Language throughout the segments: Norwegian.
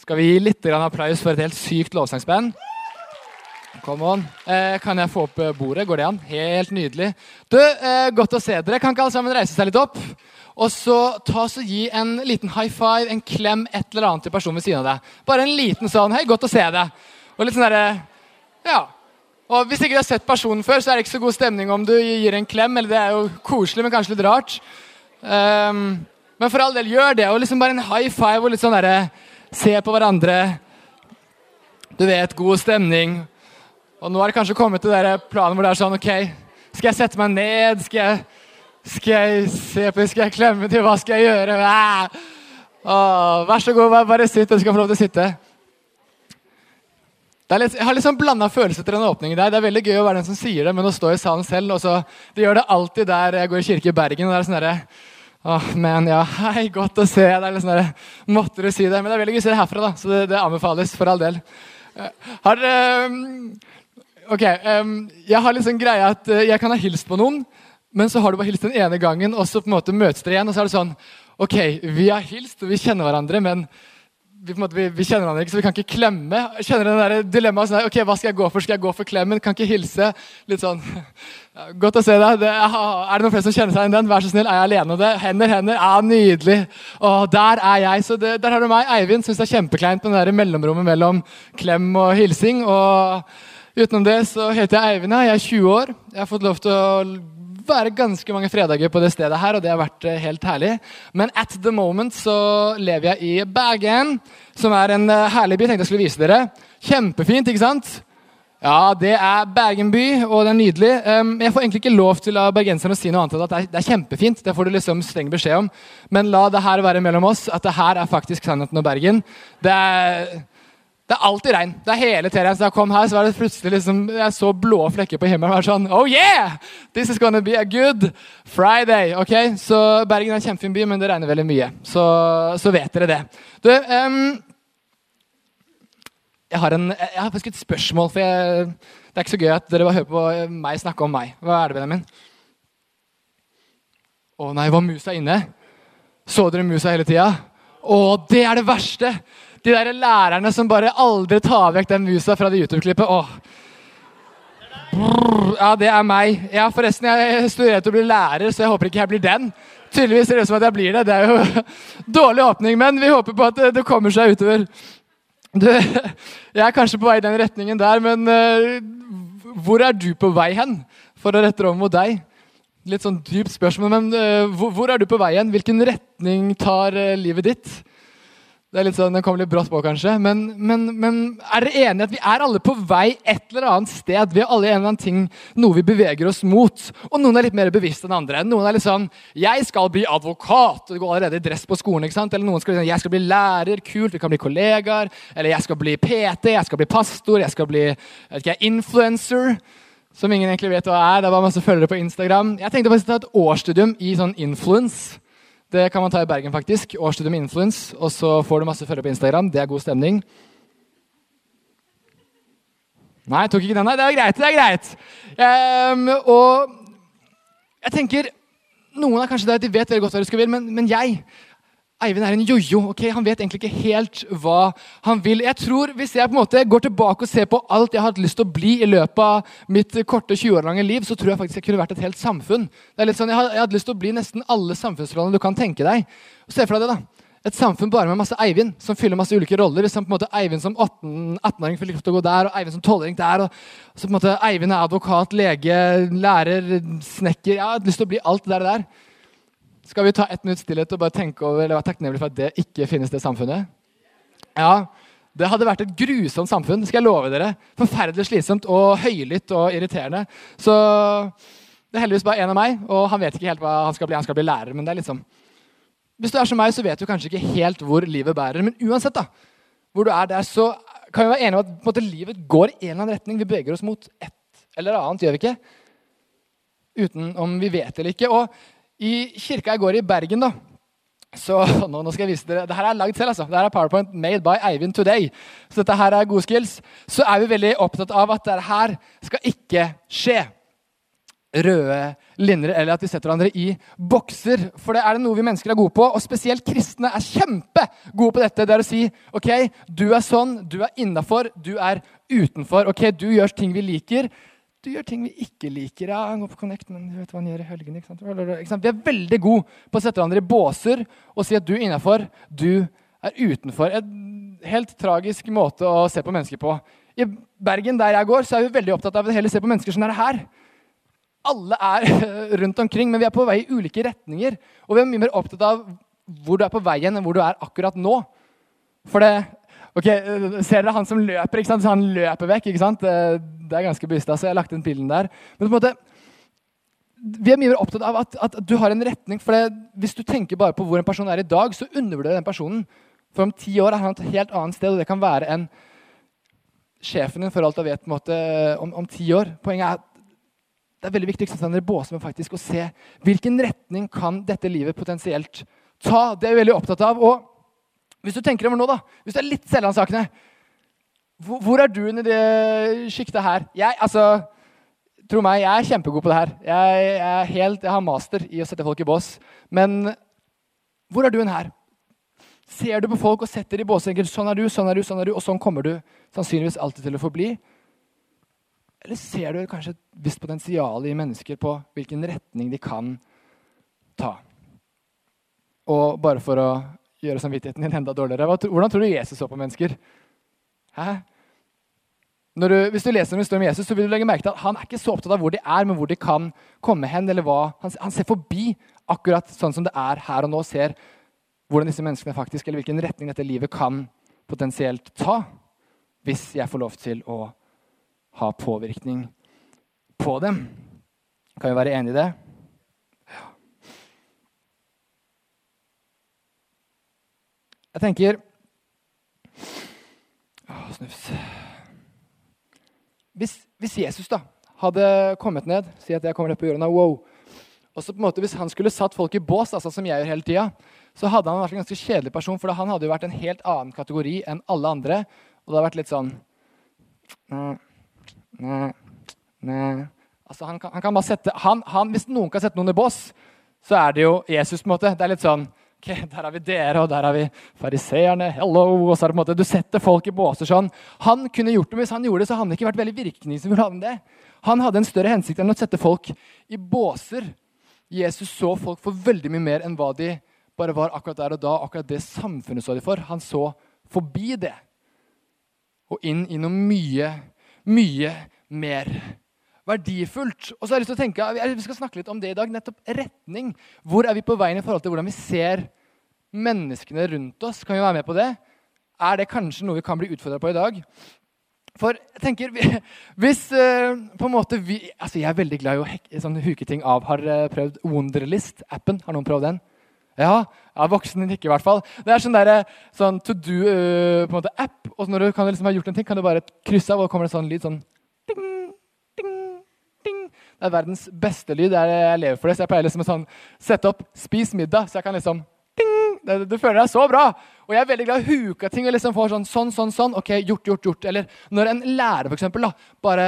Skal vi gi litt applaus for et helt sykt lovsangsband? Come on. Eh, kan jeg få opp eh, bordet? Går det an? Helt nydelig. Du, eh, Godt å se dere. Kan ikke alle sammen reise seg litt opp? Og så ta så gi en liten high five, en klem, et eller annet til personen ved siden av deg. Bare en liten sånn 'Hei, godt å se deg'. Og litt sånn Ja. Og Hvis ikke du har sett personen før, så er det ikke så god stemning om du gir en klem. eller det er jo koselig, men kanskje litt rart. Um, men for all del, gjør det. Og liksom bare en high five og litt sånn derre Se på hverandre. Du vet, god stemning. Og nå er det kanskje kommet til den planen hvor det er sånn OK, skal jeg sette meg ned? Skal jeg, skal jeg se på Skal jeg klemme til? Hva skal jeg gjøre? Ah! Åh, vær så god, bare, bare sitt. Du skal få lov til å sitte. Litt, jeg har litt sånn blanda følelser til den åpningen der. Det er veldig gøy å være den som sier det, men å stå i salen selv og så, Det gjør det alltid der jeg går i kirke i Bergen. og det er sånn der, Åh, men ja, hei, godt å se deg. Der, måtte du si det? Men det er veldig gøy å se det herfra, da, så det, det anbefales for all del. Uh, har dere um, Ok, um, jeg har litt sånn greie at uh, jeg kan ha hilst på noen, men så har du bare hilst den ene gangen, og så på en måte møtes dere igjen, og så er det sånn Ok, vi har hilst, og vi kjenner hverandre, men vi, måte, vi, vi, kjenner han ikke, så vi kan ikke klemme. Kjenner den der dilemmaet sånn, ok, Hva skal jeg gå for? Skal jeg gå for klemmen? Kan ikke hilse? Litt sånn Godt å se deg. Det, er det noen flere som kjenner seg igjen den? Vær så snill. Er jeg alene om det? Hender, hender. Ja, Nydelig. Og der er jeg. Så det, Der har du meg. Eivind syns det er kjempekleint med det der mellomrommet mellom klem og hilsing. Og utenom det så heter jeg Eivind. Jeg er 20 år. Jeg har fått lov til å være ganske mange fredager på det stedet her, og det har vært eh, helt herlig. Men at the moment så lever jeg i Bergen, som er en eh, herlig by. Tenkte jeg skulle vise dere. Kjempefint, ikke sant? Ja, det er Bergen by, og det er nydelig. Um, jeg får egentlig ikke lov til av bergenserne å si noe annet enn at det er, kjempefint. Det får du liksom streng beskjed om. Men la det her være mellom oss, at det her er faktisk sannheten om Bergen. Det er... Det er alltid regn. Det er hele tiden. Så jeg kom her, så var det plutselig liksom, jeg så blå flekker på himmelen. og var sånn, Oh yeah! This is gonna be a good Friday. ok? Så Bergen er en kjempefin by, men det regner veldig mye. Så, så vet dere det. Du, um, jeg har, en, jeg har faktisk et spørsmål, for jeg, det er ikke så gøy at dere bare hører på meg snakke om meg. Hva er det, Benjamin? Å nei, var musa inne? Så dere musa hele tida? Å, det er det verste! De der lærerne som bare aldri tar vekk den musa fra det YouTube-klippet. Ja, det er meg. Ja, forresten, Jeg studerer til å bli lærer, så jeg håper ikke jeg blir den. Tydeligvis ser det ut som at jeg blir det. Det er jo dårlig åpning, men vi håper på at det, kommer seg utover. Du, jeg er kanskje på vei i den retningen der, men uh, hvor er du på vei hen? For å rette om mot deg. Litt sånn dypt spørsmål, men uh, hvor, hvor, er du på vei hen? Hvilken retning tar uh, livet ditt? Det er litt sånn, Den kommer litt brått på, kanskje. Men, men, men er dere enige at vi er alle på vei et eller annet sted? Vi er alle en eller annen ting, noe vi beveger oss mot. Og noen er litt mer bevisst enn andre. Noen er litt sånn 'Jeg skal bli advokat.' Du går allerede i dress på skolen. ikke sant? Eller noen skal sånn 'Jeg skal bli lærer. Kult. Vi kan bli kollegaer.' Eller 'Jeg skal bli PT. Jeg skal bli pastor. Jeg skal bli vet influencer.' Som ingen egentlig vet hva er. Det var masse følgere på Instagram. Jeg tenkte faktisk å ta et årsstudium i sånn influence. Det kan man ta i Bergen, faktisk. Årsstudium Influence. Og så får du masse følgere på Instagram. Det er god stemning. Nei, tok ikke den. Nei, det er greit. det er greit. Um, og jeg tenker Noen er kanskje der at de vet veldig godt hva de skal vil, men, men jeg Eivind er en jojo. ok? Han vet egentlig ikke helt hva han vil. Jeg tror Hvis jeg på en måte går tilbake og ser på alt jeg har hatt lyst til å bli i løpet av mitt korte 20 år lange liv, så tror jeg faktisk jeg kunne vært et helt samfunn. Det er litt sånn, Jeg hadde, lyst til å bli nesten alle samfunnsrollene du kan tenke deg. Se for deg det da. Et samfunn bare med masse Eivind som fyller masse ulike roller. Hvis han på en måte Eivind som 18-åring fikk lov til å gå der, og Eivind som 12-åring der. og så på en måte Eivind er advokat, lege, lærer, snekker. Jeg har lyst til å bli alt det der. Skal vi ta ett minutts stillhet og bare tenke over, eller være takknemlige for at det ikke finnes det samfunnet? Ja, Det hadde vært et grusomt samfunn. skal jeg love dere. Forferdelig slitsomt og høylytt og irriterende. Så det er heldigvis bare én av meg, og han vet ikke helt hva han skal bli. Han skal bli lærer, men det er liksom Hvis du er som meg, så vet du kanskje ikke helt hvor livet bærer. Men uansett da, hvor du er der, så kan vi være enige om at måte, livet går i en eller annen retning. Vi beveger oss mot et eller annet, gjør vi ikke? Uten om vi vet det eller ikke. Og i kirka jeg går i Bergen, da, så nå, nå, skal jeg vise dere, det her er lagd selv. altså. Det her er PowerPoint made by Eivind Today. Så dette her er gode skills. Så er vi veldig opptatt av at dette her skal ikke skje. røde linjer, eller at vi setter hverandre i bokser. For det er det noe vi mennesker er gode på, og spesielt kristne er kjempegode på dette. Det er å si OK, du er sånn, du er innafor, du er utenfor. OK, du gjør ting vi liker. Du gjør ting vi ikke liker. Ja, han går på Connect, men du vet hva han gjør i helgene. Ikke sant? Ikke sant? Vi er veldig gode på å sette hverandre i båser og si at du er innafor, du er utenfor. En helt tragisk måte å se på mennesker på. I Bergen, der jeg går, så er vi veldig opptatt av å se på mennesker som er her alle er rundt omkring, men vi er på vei i ulike retninger. Og vi er mye mer opptatt av hvor du er på veien, enn hvor du er akkurat nå. For det ok, Ser dere han som løper? ikke sant? Så han løper vekk. ikke sant? Det er ganske bevisst. så jeg har lagt inn bilden der. Men på en måte, vi er mye mer opptatt av at, at du har en retning. for det, Hvis du tenker bare på hvor en person er i dag, så undervurderer den personen. For om ti år er han et helt annet sted, og det kan være en sjefen din for alt jeg vet på en måte, om, om ti år. Poenget er at det er veldig viktig å dere båser med faktisk å se hvilken retning kan dette livet potensielt ta. Det er jeg veldig opptatt av. Og hvis du tenker over nå, da, hvis du er litt selvransakende hvor, hvor er du i det sjiktet her? Jeg, altså, tro meg, jeg er kjempegod på det her. Jeg, jeg, helt, jeg, har master i å sette folk i bås. Men hvor er du her? Ser du på folk og setter i bås? Sånn er du, sånn er du, sånn er du, og sånn kommer du sannsynligvis alltid til å forbli. Eller ser du kanskje et visst potensial i mennesker på hvilken retning de kan ta? Og bare for å gjøre samvittigheten din enda dårligere Hvordan tror du Jesus så på mennesker? Hæ? Du, hvis du leser om Jesus, så vil du legge merke til at han er ikke så opptatt av hvor de er, men hvor de kan komme hen. eller hva. Han, han ser forbi akkurat sånn som det er her og nå. Ser hvordan disse menneskene faktisk, eller hvilken retning dette livet kan potensielt ta. Hvis jeg får lov til å ha påvirkning på dem. Kan vi være enige i det? Jeg tenker å, snufs. Hvis, hvis, Jesus da hadde kommet ned Si at jeg kommer ned på jorden. Wow. Og så på en måte, Hvis han skulle satt folk i bås, altså som jeg gjør hele tida, så hadde han vært en ganske kjedelig person. For han hadde jo vært en helt annen kategori enn alle andre. Og det hadde vært litt sånn Næ, næ, næ. Altså, han, kan, han kan bare sette, han, han, hvis noen kan sette noen i bås, så er det jo Jesus. på en måte. Det er litt sånn ok, Der har vi dere, og der har vi fariseerne. Hello, og så er det på en måte, Du setter folk i båser sånn. Han kunne gjort det, Hvis han gjorde det, så hadde han ikke vært veldig virkningsfull. Han, det. han hadde en større hensikt enn å sette folk i båser. Jesus så folk for veldig mye mer enn hva de bare var akkurat der og da. akkurat det samfunnet så de for. Han så forbi det og inn i noe mye mye mer verdifullt. Og så har jeg lyst til å tenke, Vi skal snakke litt om det i dag. Nettopp retning. Hvor er vi på veien i forhold til hvordan vi ser menneskene rundt oss? Kan vi være med på det? Er det kanskje noe vi kan bli utfordra på i dag? For jeg tenker, hvis uh, på en måte vi, altså Jeg er veldig glad i å hekke, sånn, huke ting av. Har prøvd Wonderlist-appen. Har noen prøvd den? Ja, ja voksne nikker i hvert fall. Det er sånn, der, sånn to do-app. Uh, og når du kan liksom ha gjort en ting, kan du bare krysse av, og det kommer det sånn lyd sånn ding, ding, ding. Det er verdens beste lyd. Jeg lever for det. Så jeg pleier liksom å sånn, sette opp 'spis middag', så jeg kan liksom det, Du føler deg så bra! Og jeg er veldig glad i å huke ting og liksom få sånn, sånn, sånn, sånn. Ok, gjort, gjort, gjort. Eller når en lærer, for eksempel, da, bare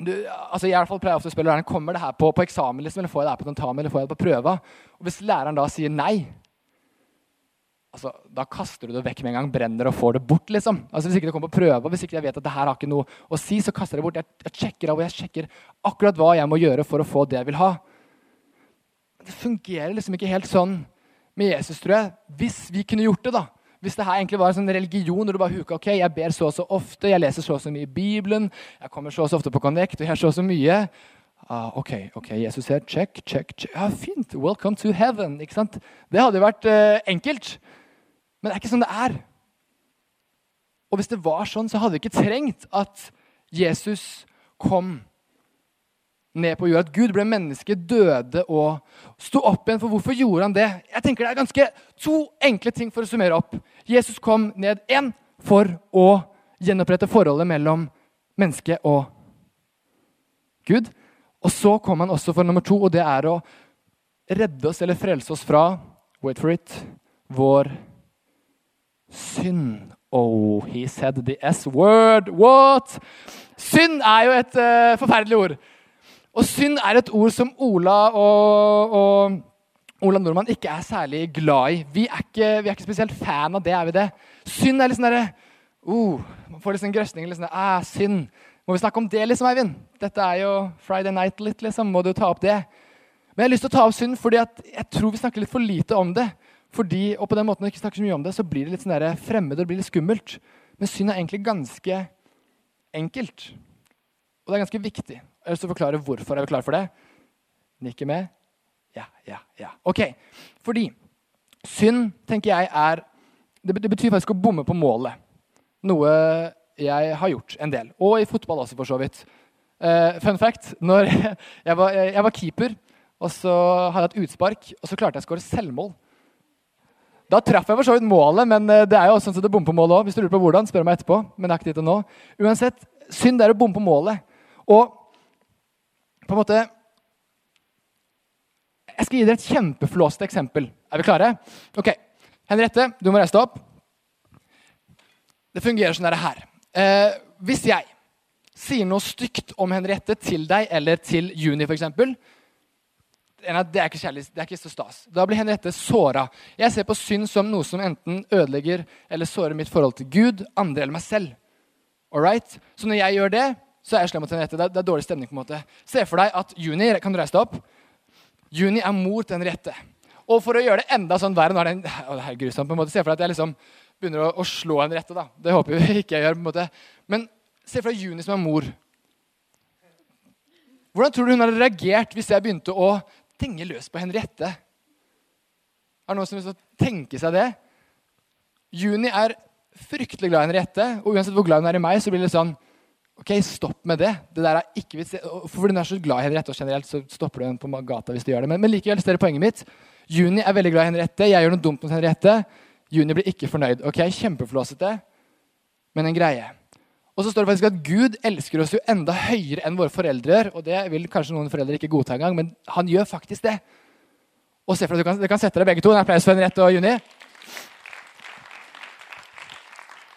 du, altså jeg i hvert fall pleier ofte å spørre læreren kommer det her på, på eksamen liksom, eller får jeg det her på tentamen eller får jeg det på prøva. Og Hvis læreren da sier nei, altså, da kaster du det vekk med en gang. Brenner og får det bort. liksom. Altså Hvis ikke det kommer på prøva, hvis ikke jeg vet at det her har ikke noe å si, så kaster jeg det bort. Jeg, jeg sjekker av og jeg sjekker akkurat hva jeg må gjøre for å få det jeg vil ha. Det fungerer liksom ikke helt sånn med Jesus, tror jeg. Hvis vi kunne gjort det, da, hvis det her egentlig var en sånn religion hvor du bare huka ok, jeg ber så og så ofte, jeg leser så og så mye i Bibelen, jeg kommer så og så ofte på Connect, og jeg har så og så mye ah, ok, ok, Jesus her, check, check, check. Ja, fint. Welcome to heaven. ikke sant? Det hadde jo vært eh, enkelt. Men det er ikke sånn det er. Og hvis det var sånn, så hadde vi ikke trengt at Jesus kom ned på jorda. At Gud ble menneske, døde og sto opp igjen. For hvorfor gjorde han det? Jeg tenker Det er ganske to enkle ting for å summere opp. Jesus kom ned én for å gjenopprette forholdet mellom menneske og Gud. Og så kom han også for nummer to, og det er å redde oss eller frelse oss fra wait for it, vår synd. Oh, he said the S-word. What? Synd er jo et uh, forferdelig ord. Og synd er et ord som Ola og, og Ola Nordmann ikke er særlig glad i. Vi er, ikke, vi er ikke spesielt fan av det. er vi det? Synd er litt sånn derre uh, Man får litt sånn grøsning. Litt sånn, ah, synd. Må vi snakke om det, liksom, Eivind? Dette er jo Friday night litt, liksom. Må du ta opp det? Men jeg har lyst til å ta opp synd fordi jeg tror vi snakker litt for lite om det. Fordi, og på den måten vi ikke snakker så mye om det, så blir det litt sånn der fremmed og det blir litt skummelt. Men synd er egentlig ganske enkelt. Og det er ganske viktig. Jeg har forklare hvorfor. Er vi klare for det? Nikker med? Ja, ja, ja. Ok. Fordi synd, tenker jeg, er det, betyr faktisk å bomme på målet. Noe jeg har gjort en del. Og i fotball også, for så vidt. Uh, fun fact når jeg var, jeg var, keeper, og så hadde jeg et utspark, og så klarte jeg å skåre selvmål. Da traff jeg for så vidt målet, men eh, det er jo også sånn at det bommer på målet òg. Hvis du lurer på hvordan, spør meg etterpå. Men det er ikke dit nå. Uansett, synd er å bomme på målet. Og på en måte Jeg skal gi dere et kjempeflåst eksempel. Er vi klare? Ok, Henriette, du må reise deg opp. Det fungerer sånn her. Eh, hvis jeg sier noe stygt om Henriette til deg eller til Juni f.eks. Det er ikke kjærlig, det er ikke så stas. Da blir Henriette såra. Jeg ser på synd som noe som enten ødelegger eller sårer mitt forhold til Gud, andre eller meg selv. Alright? Så når jeg gjør det, så er jeg slem mot Henriette. Det er, det er dårlig stemning. på en måte. Se for deg at Juni kan du reise deg opp. Juni er mor til Henriette. Og for å gjøre det enda sånn verre nå er det, å, det er grusomt, på en måte, Se for deg at jeg liksom begynner å, å slå Henriette. da. Det håper jeg ikke jeg gjør. på en måte. Men se for deg Juni som er mor. Hvordan tror du hun hadde reagert hvis jeg begynte å tenge løs på Henriette? Er det noen som vil tenke seg det? Juni er fryktelig glad i Henriette, og uansett hvor glad hun er i meg, så blir det sånn Ok, stopp med det. Det der er ikke vits. For hun er så glad i Henriette, og generelt så stopper du henne på gata hvis du gjør det. Men, men likevel, ser er poenget mitt. Juni er veldig glad i Henriette. Jeg gjør noe dumt mot Henriette. Juni blir ikke fornøyd. Ok, Kjempeflåsete, men en greie. Og så står det faktisk at Gud elsker oss jo enda høyere enn våre foreldre. Og det vil kanskje noen foreldre ikke godta engang, men han gjør faktisk det. Og se for deg, du kan, du kan sette deg begge to. En applaus for Henriette og Juni.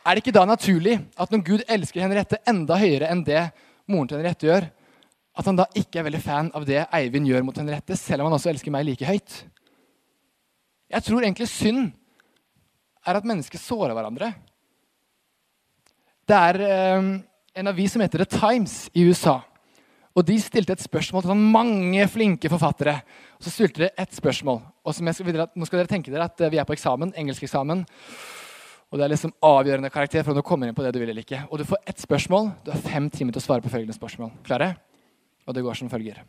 Er det ikke da naturlig at når Gud elsker Henriette enda høyere enn det moren til Henriette gjør, at han da ikke er veldig fan av det Eivind gjør mot Henriette, selv om han også elsker meg like høyt? Jeg tror egentlig synd er at mennesker sårer hverandre. Det er eh, en avis som heter The Times i USA. Og De stilte et spørsmål til sånn mange flinke forfattere. Og så stilte de et spørsmål. Og skal, Nå skal dere tenke dere at vi er på eksamen, engelskeksamen. Og det er liksom avgjørende karakter for om du kommer inn på det du vil eller ikke. Og du får ett spørsmål. Du har fem timer til å svare på følgende spørsmål. Klare? Og det går som følger.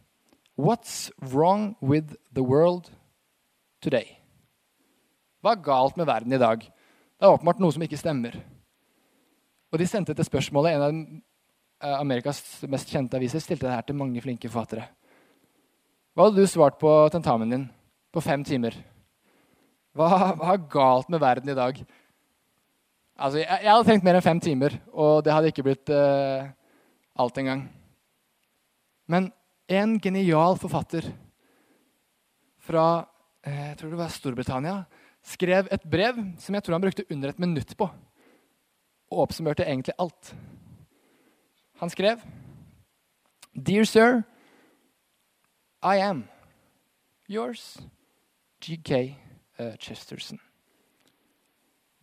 What's wrong with the world today? Hva er galt med verden i dag? Det er åpenbart noe som ikke stemmer. Og de sendte dette spørsmålet. En av eh, Amerikas mest kjente aviser stilte det her til mange flinke forfattere. Hva hadde du svart på tentamen din på fem timer? Hva, hva er galt med verden i dag? Altså, jeg, jeg, hadde trengt mer enn fem timer, og det hadde ikke blitt uh, alt engang. Men en genial forfatter fra uh, jeg tror det var Storbritannia skrev et brev som jeg tror han brukte under et minutt på. Og oppsummerte egentlig alt. Han skrev Dear sir, I am yours, GK eh, Chesterson.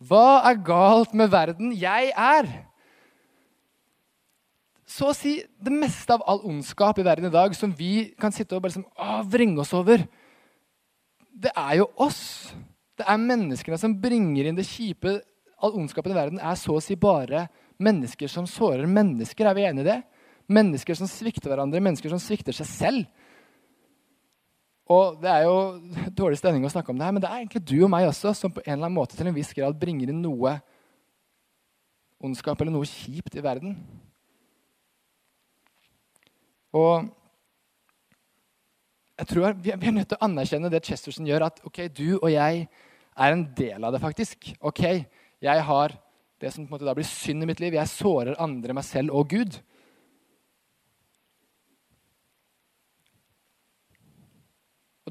Hva er galt med verden jeg er? Så å si det meste av all ondskap i verden i dag som vi kan sitte og bare liksom, å, vringe oss over, det er jo oss. Det er menneskene som bringer inn det kjipe. All ondskapen i verden er så å si bare mennesker som sårer mennesker. Er vi enige i det? Mennesker som svikter hverandre, mennesker som svikter seg selv. Og Det er jo dårlig stemning å snakke om det her, men det er egentlig du og meg også som på en eller annen måte til en viss grad bringer inn noe ondskap eller noe kjipt i verden. Og jeg tror Vi er nødt til å anerkjenne det Chesterson gjør, at ok, du og jeg er en del av det, faktisk. Ok, jeg har det som på en måte da blir synd i mitt liv. Jeg sårer andre, meg selv og Gud.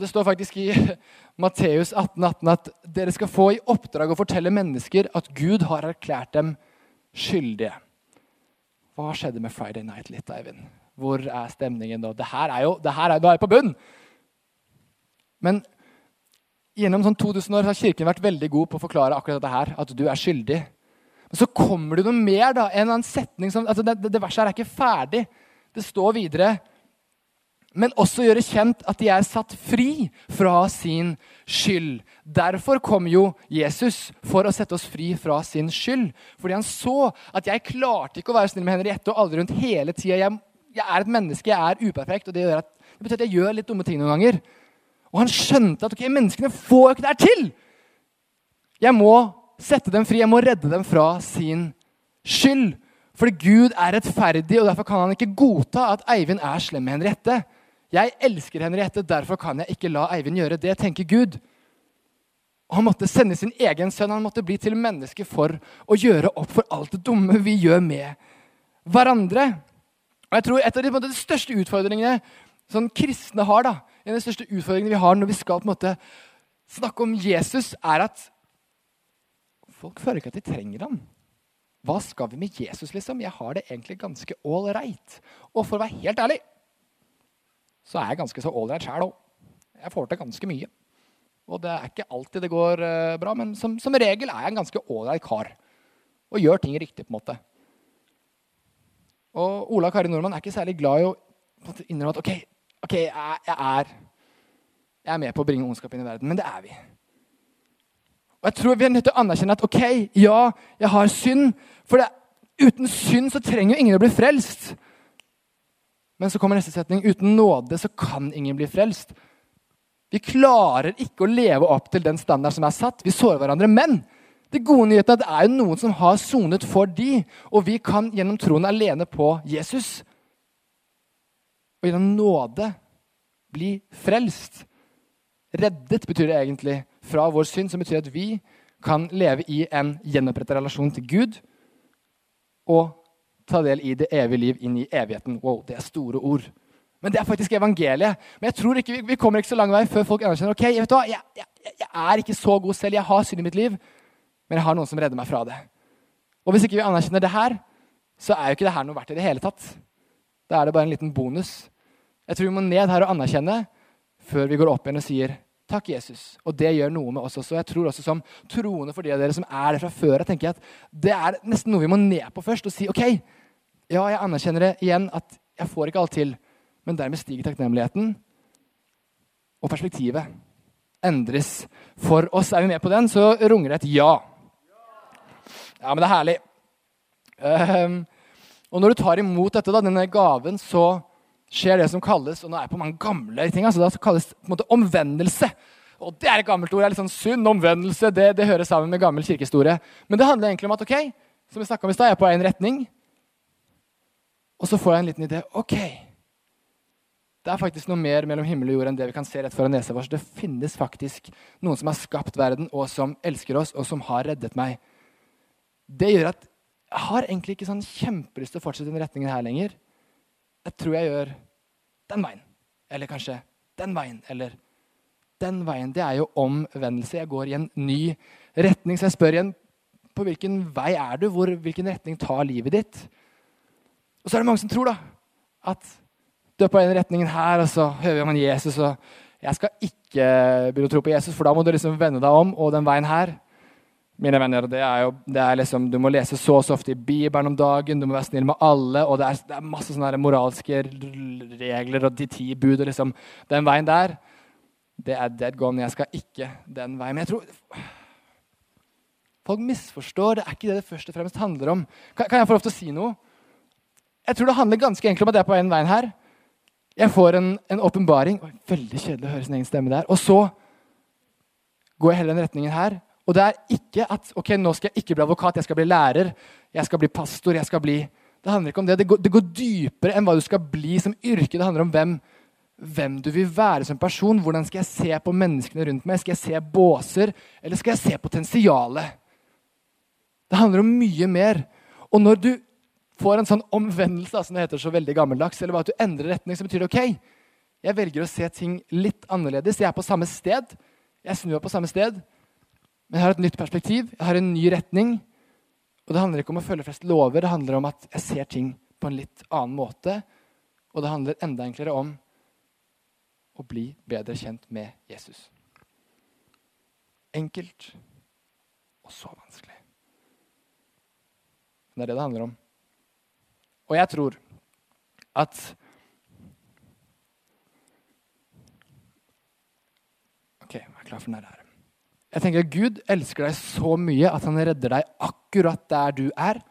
Det står faktisk i Matteus 18, 18 at dere skal få i oppdrag å fortelle mennesker at Gud har erklært dem skyldige. Hva skjedde med Friday Night litt, Eivind? Hvor er stemningen da? Det her er jo, det her er, det er på bunn. Men gjennom sånn 2000 år har Kirken vært veldig god på å forklare akkurat dette her, at du er skyldig. Men så kommer det noe mer. da, en annen setning som, altså det, det verset her er ikke ferdig. Det står videre men også gjøre kjent at de er satt fri fra sin skyld. Derfor kom jo Jesus for å sette oss fri fra sin skyld. Fordi han så at jeg klarte ikke å være snill med Henriette og alle rundt hele tida. Jeg, jeg, er et menneske, jeg er uperfekt, og det, at, det, betyr at jeg gjør litt dumme ting noen ganger. Og han skjønte at ok, menneskene får jo ikke det her til! Jeg må sette dem fri, jeg må redde dem fra sin skyld. Fordi Gud er rettferdig, og derfor kan han ikke godta at Eivind er slem med Henriette. Jeg elsker Henriette, derfor kan jeg ikke la Eivind gjøre det, tenker Gud. Og Han måtte sende sin egen sønn, han måtte bli til menneske for å gjøre opp for alt det dumme vi gjør med hverandre. Og jeg tror Et av de, de største utfordringene sånn kristne har, da, en av de største utfordringene vi har når vi skal på en måte snakke om Jesus, er at folk føler ikke at de trenger ham. Hva skal vi med Jesus, liksom? Jeg har det egentlig ganske ålreit. Og for å være helt ærlig så er jeg ganske så ålreit sjæl òg. Jeg får til ganske mye. Og det er ikke alltid det går uh, bra, men som, som, regel er jeg en ganske ålreit kar. Og gjør ting riktig, på en måte. Og Ola Kari Nordmann er ikke særlig glad i å innrømme at ok, ok, jeg, jeg, er, jeg er med på å bringe ondskap inn i verden. Men det er vi. Og jeg tror vi er nødt til å anerkjenne at ok, ja, jeg har synd. For det, uten synd så trenger jo ingen å bli frelst. Men så kommer neste setning. Uten nåde så kan ingen bli frelst. Vi klarer ikke å leve opp til den standard som er satt. Vi sårer hverandre. Men det gode nyheten er at det er jo noen som har sonet for de, og vi kan gjennom troen alene på Jesus og gjennom nåde bli frelst. Reddet betyr det egentlig fra vår synd, som betyr at vi kan leve i en gjenopprettet relasjon til Gud og ta del i det evige liv inn i evigheten. Wow, det er store ord. Men det er faktisk evangeliet. Men jeg tror ikke, vi kommer ikke så lang vei før folk anerkjenner ok, du hva, jeg, jeg, jeg, er ikke så god selv. Jeg har synd i mitt liv, men jeg har noen som redder meg fra det. Og Hvis ikke vi anerkjenner det her, så er jo ikke det her noe verdt i det hele tatt. Da er det bare en liten bonus. Jeg tror vi må ned her og anerkjenne før vi går opp igjen og sier Takk, Jesus. Og det gjør noe med oss også. Jeg tror også som troende for de av dere som er det fra før, jeg tenker at det er nesten noe vi må ned på først og si OK, ja, jeg anerkjenner det igjen at jeg får ikke alt til, men dermed stiger takknemligheten, og perspektivet endres. For oss er vi med på den, så runger det et ja. Ja, men det er herlig. Um, og når du tar imot dette, da, denne gaven, så skjer det som kalles og nå er jeg på mange gamle ting, altså det kalles på en måte omvendelse. Og Det er et gammelt ord. det er litt sånn Sunn omvendelse det, det hører sammen med gammel kirkehistorie. Men det handler egentlig om at ok, som vi om i sted, jeg er på én retning. Og så får jeg en liten idé. Ok, det er faktisk noe mer mellom himmel og jord enn det vi kan se rett foran nesa vår. Det finnes faktisk noen som har skapt verden, og som elsker oss, og som har reddet meg. Det gjør at jeg har egentlig ikke sånn kjempelyst til å fortsette den retningen her lenger. Jeg tror jeg gjør den veien. Eller kanskje den veien. Eller den veien. Det er jo omvendelse. Jeg går i en ny retning. Så jeg spør igjen på hvilken vei er du? Hvor, hvilken retning tar livet ditt? Og så er det mange som tror da, at du er på den retningen her, og så hører vi om en Jesus. og Jeg skal ikke begynne å tro på Jesus, for da må du liksom vende deg om. Og den veien her mine venner, det er jo, det er liksom, Du må lese så og så ofte i Bibelen om dagen, du må være snill med alle. og Det er, det er masse sånne moralske regler og de ti bud. og liksom, Den veien der, det er dead gone. Jeg skal ikke den veien. Men jeg tror Folk misforstår. Det er ikke det det først og fremst handler om. Kan, kan jeg få lov til å si noe? Jeg tror det handler ganske enkelt om at jeg er på en veien her. Jeg får en åpenbaring. Veldig kjedelig å høre sin egen stemme der. Og så går jeg heller den retningen her. Og det er ikke at ok, nå skal jeg ikke bli advokat, jeg skal bli lærer, jeg skal bli pastor. jeg skal bli... Det handler ikke om det. Det går, det går dypere enn hva du skal bli som yrke. Det handler om hvem, hvem, du vil være som person. Hvordan skal jeg se på menneskene rundt meg? Skal jeg se båser, eller skal jeg se potensialet? Det handler om mye mer. Og når du får en sånn omvendelse, som det heter så veldig gammeldags, eller at du endrer retning, så betyr det ok, jeg velger å se ting litt annerledes. Jeg er på samme sted. Jeg snur på samme sted. Men jeg har et nytt perspektiv, jeg har en ny retning. Og det handler ikke om å følge flest lover, det handler om at jeg ser ting på en litt annen måte. Og det handler enda enklere om å bli bedre kjent med Jesus. Enkelt og så vanskelig. Det er det det handler om. Og jeg tror at Ok, jeg er klar for den her. Jeg tenker at Gud elsker deg så mye at han redder deg akkurat der du er.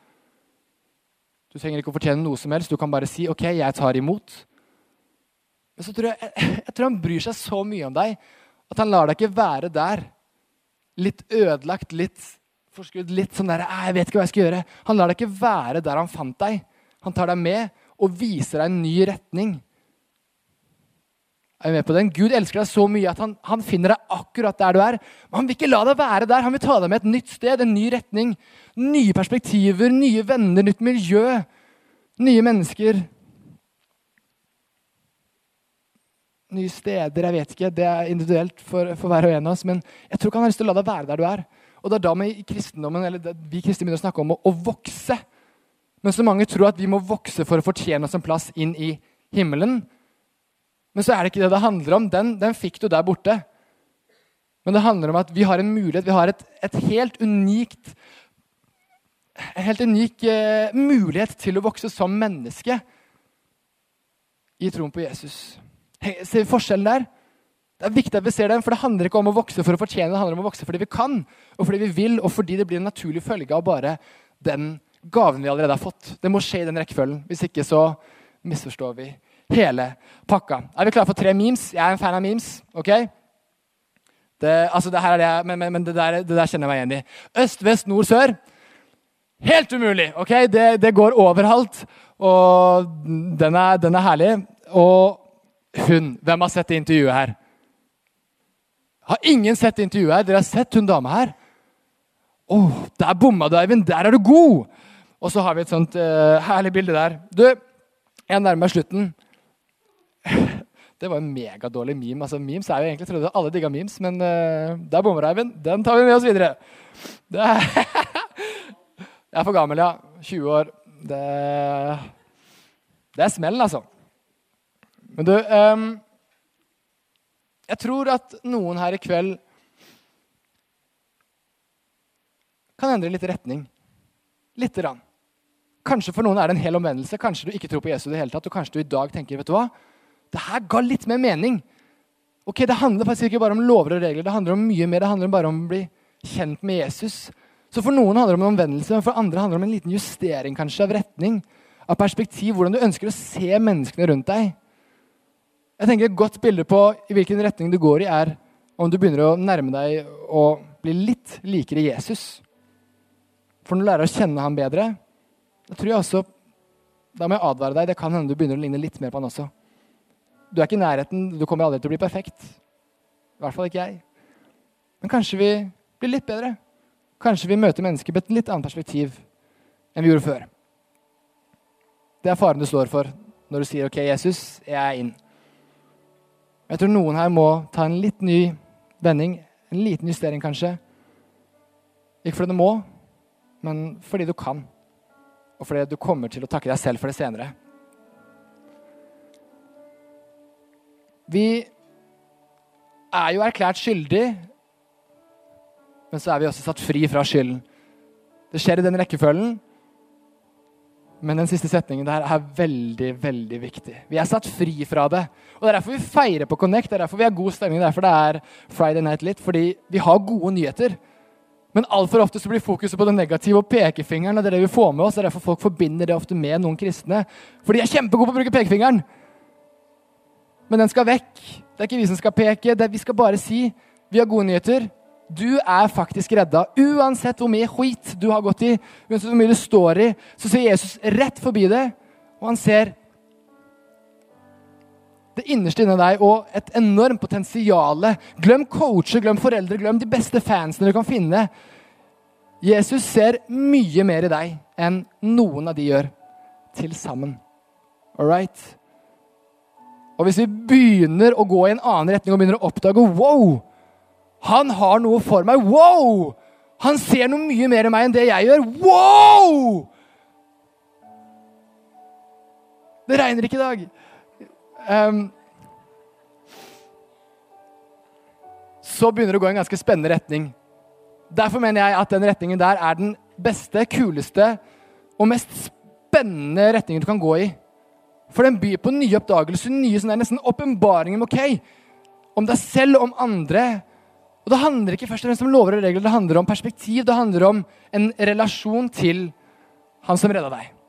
Du trenger ikke å fortjene noe som helst. Du kan bare si 'OK, jeg tar imot'. Men så tror jeg, jeg, jeg tror han bryr seg så mye om deg at han lar deg ikke være der. Litt ødelagt, litt forskudd, litt sånn der 'Jeg vet ikke hva jeg skal gjøre'. Han lar deg ikke være der han fant deg. Han tar deg med og viser deg en ny retning. Er vi med på den? Gud elsker deg så mye at han, han, finner deg akkurat der du er. Men han vil ikke la deg være der. Han vil ta deg med et nytt sted, en ny retning. Nye perspektiver, nye venner, nytt miljø. Nye mennesker. Nye steder, jeg vet ikke. Det er individuelt for, for hver og en av oss. Men jeg tror ikke han har lyst til å la deg være der du er. Og det er da vi i kristendommen, eller vi kristne begynner å snakke om å, å vokse. Men så mange tror at vi må vokse for å fortjene oss en plass inn i himmelen. Men så er det ikke det det handler om. Den, den fikk du der borte. Men det handler om at vi har en mulighet, vi har et, et helt unikt En helt unik eh, mulighet til å vokse som menneske i troen på Jesus. Hey, ser vi forskjellen der? Det er viktig at vi ser den, for det handler ikke om å vokse for å fortjene, det handler om å vokse fordi vi kan, og fordi vi vil, og fordi det blir en naturlig følge av bare den gaven vi allerede har fått. Det må skje i den rekkefølgen. Hvis ikke så misforstår vi hele pakka. Er vi klare for tre memes? Jeg er en fan av memes. ok? Det, altså det her er det, men, men, men det, der, det, der, kjenner jeg meg igjen i. Øst, vest, nord, sør. Helt umulig! ok? Det, det går overalt. Og den er, den er, herlig. Og hun Hvem har sett det intervjuet her? Har ingen sett intervjuet her? Dere har sett hun dama her? Å, oh, der bomma du, Eivind! Der er du god! Og så har vi et sånt uh, herlig bilde der. Du, jeg nærmer meg slutten. Det var en megadårlig meme. Altså, memes er jo egentlig, Jeg trodde alle digga memes, men uh, der bommer Eivind. Den tar vi med oss videre. Er jeg er for gammel, ja. 20 år. Det, det er smellen, altså. Men du um, Jeg tror at noen her i kveld kan endre litt retning. Lite grann. Kanskje for noen er det en hel omvendelse. Kanskje du ikke tror på Jesus i det hele tatt, og kanskje du i dag tenker vet du hva? Det her ga litt mer mening. Ok, Det handler faktisk ikke bare om lover og regler. Det handler om mye mer. Det handler bare om å bli kjent med Jesus. Så For noen handler det om en omvendelse, men for andre handler det om en liten justering kanskje av retning, av perspektiv, hvordan du ønsker å se menneskene rundt deg. Jeg tenker Et godt bilde på i hvilken retning du går i, er om du begynner å nærme deg og bli litt likere Jesus. For når du lærer å kjenne ham bedre, da tror jeg også Da må jeg advare deg. Det kan hende du begynner å ligne litt mer på han også. Du er ikke i nærheten. Du kommer aldri til å bli perfekt. I hvert fall ikke jeg. Men kanskje vi blir litt bedre. Kanskje vi møter mennesker med et litt annet perspektiv enn vi gjorde før. Det er faren du slår for når du sier 'OK, Jesus, jeg er inn'. Jeg tror noen her må ta en litt ny vending. En liten justering, kanskje. Ikke fordi du må, men fordi du kan. Og fordi du kommer til å takke deg selv for det senere. Vi er jo erklært skyldig, men så er vi også satt fri fra skylden. Det skjer i den rekkefølgen, men den siste setningen der er veldig veldig viktig. Vi er satt fri fra det. Og Det er derfor vi feirer på Connect. Det er derfor vi har god stemning. Det er derfor det er Friday Night Litt, fordi vi har gode nyheter. Men altfor ofte så blir fokuset på det negative og pekefingeren. og Det er det vi får med oss. Det er derfor folk forbinder det ofte med noen kristne. For de er kjempegode på å bruke pekefingeren. Men den skal vekk. Det er ikke vi som skal peke. Er, vi skal bare si vi har gode nyheter. Du er faktisk redda. Uansett hvor mye skit du har gått i, uansett hvor mye du står i, så ser Jesus rett forbi det, og han ser det innerste inni deg og et enormt potensial. Glem coacher, glem foreldre, glem de beste fansene du kan finne. Jesus ser mye mer i deg enn noen av de gjør til sammen. All right? Og hvis vi begynner å gå i en annen retning og begynner å oppdage wow, han har noe for meg. Wow! Han ser noe mye mer i meg enn det jeg gjør. Wow! Det regner ikke i dag. Um, så begynner det å gå i en ganske spennende retning. Derfor mener jeg at den retningen der er den beste, kuleste og mest spennende retningen du kan gå i. For den byr på nye oppdagelser, nye sånne, nesten åpenbaringer om, om deg selv, om andre. Og Det handler ikke først og fremst om lover og regler, det handler om perspektiv. Det handler om en relasjon til han som redda deg.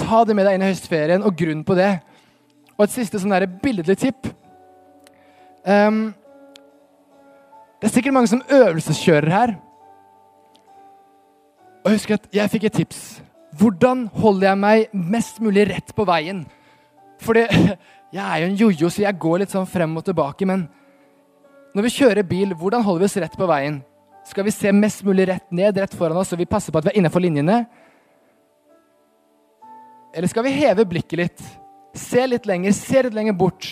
Ta det med deg inn i høstferien, og grunn på det. Og et siste sånn billedlig tipp. Um, det er sikkert mange som øvelseskjører her. Og husk at jeg fikk et tips. Hvordan holder jeg meg mest mulig rett på veien? Fordi jeg er jo en jojo, så jeg går litt sånn frem og tilbake. Men når vi kjører bil, hvordan holder vi oss rett på veien? Skal vi se mest mulig rett ned, rett foran oss, så vi passer på at vi er innenfor linjene? Eller skal vi heve blikket litt? Se litt lenger, se litt lenger bort.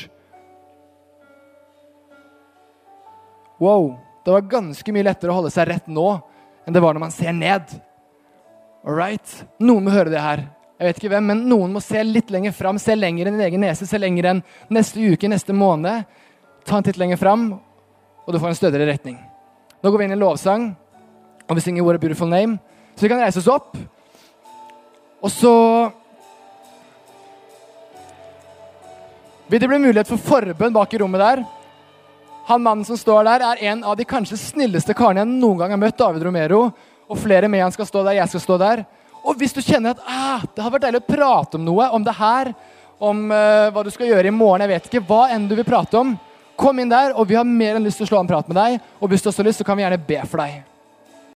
Wow, det var ganske mye lettere å holde seg rett nå enn det var når man ser ned. All right? Noen må høre det her. Jeg vet ikke hvem, men Noen må se litt lenger fram, se lenger enn din egen nese, se lenger enn neste uke, neste måned. Ta en titt lenger fram, og du får en stødigere retning. Nå går vi inn i lovsang, og vi synger What a Beautiful Name. Så vi kan reise oss opp. Og så vil det bli mulighet for forbønn bak i rommet der. Han mannen som står der, er en av de kanskje snilleste karene jeg noen gang har møtt. David Romero og flere med han skal stå der, jeg skal stå der. Og hvis du kjenner at ah, det har vært deilig å prate om noe, om det her, om uh, hva du skal gjøre i morgen, jeg vet ikke, hva enn du vil prate om, kom inn der, og vi har mer enn lyst til å slå en prat med deg. Og hvis du har lyst, så kan vi gjerne be for deg.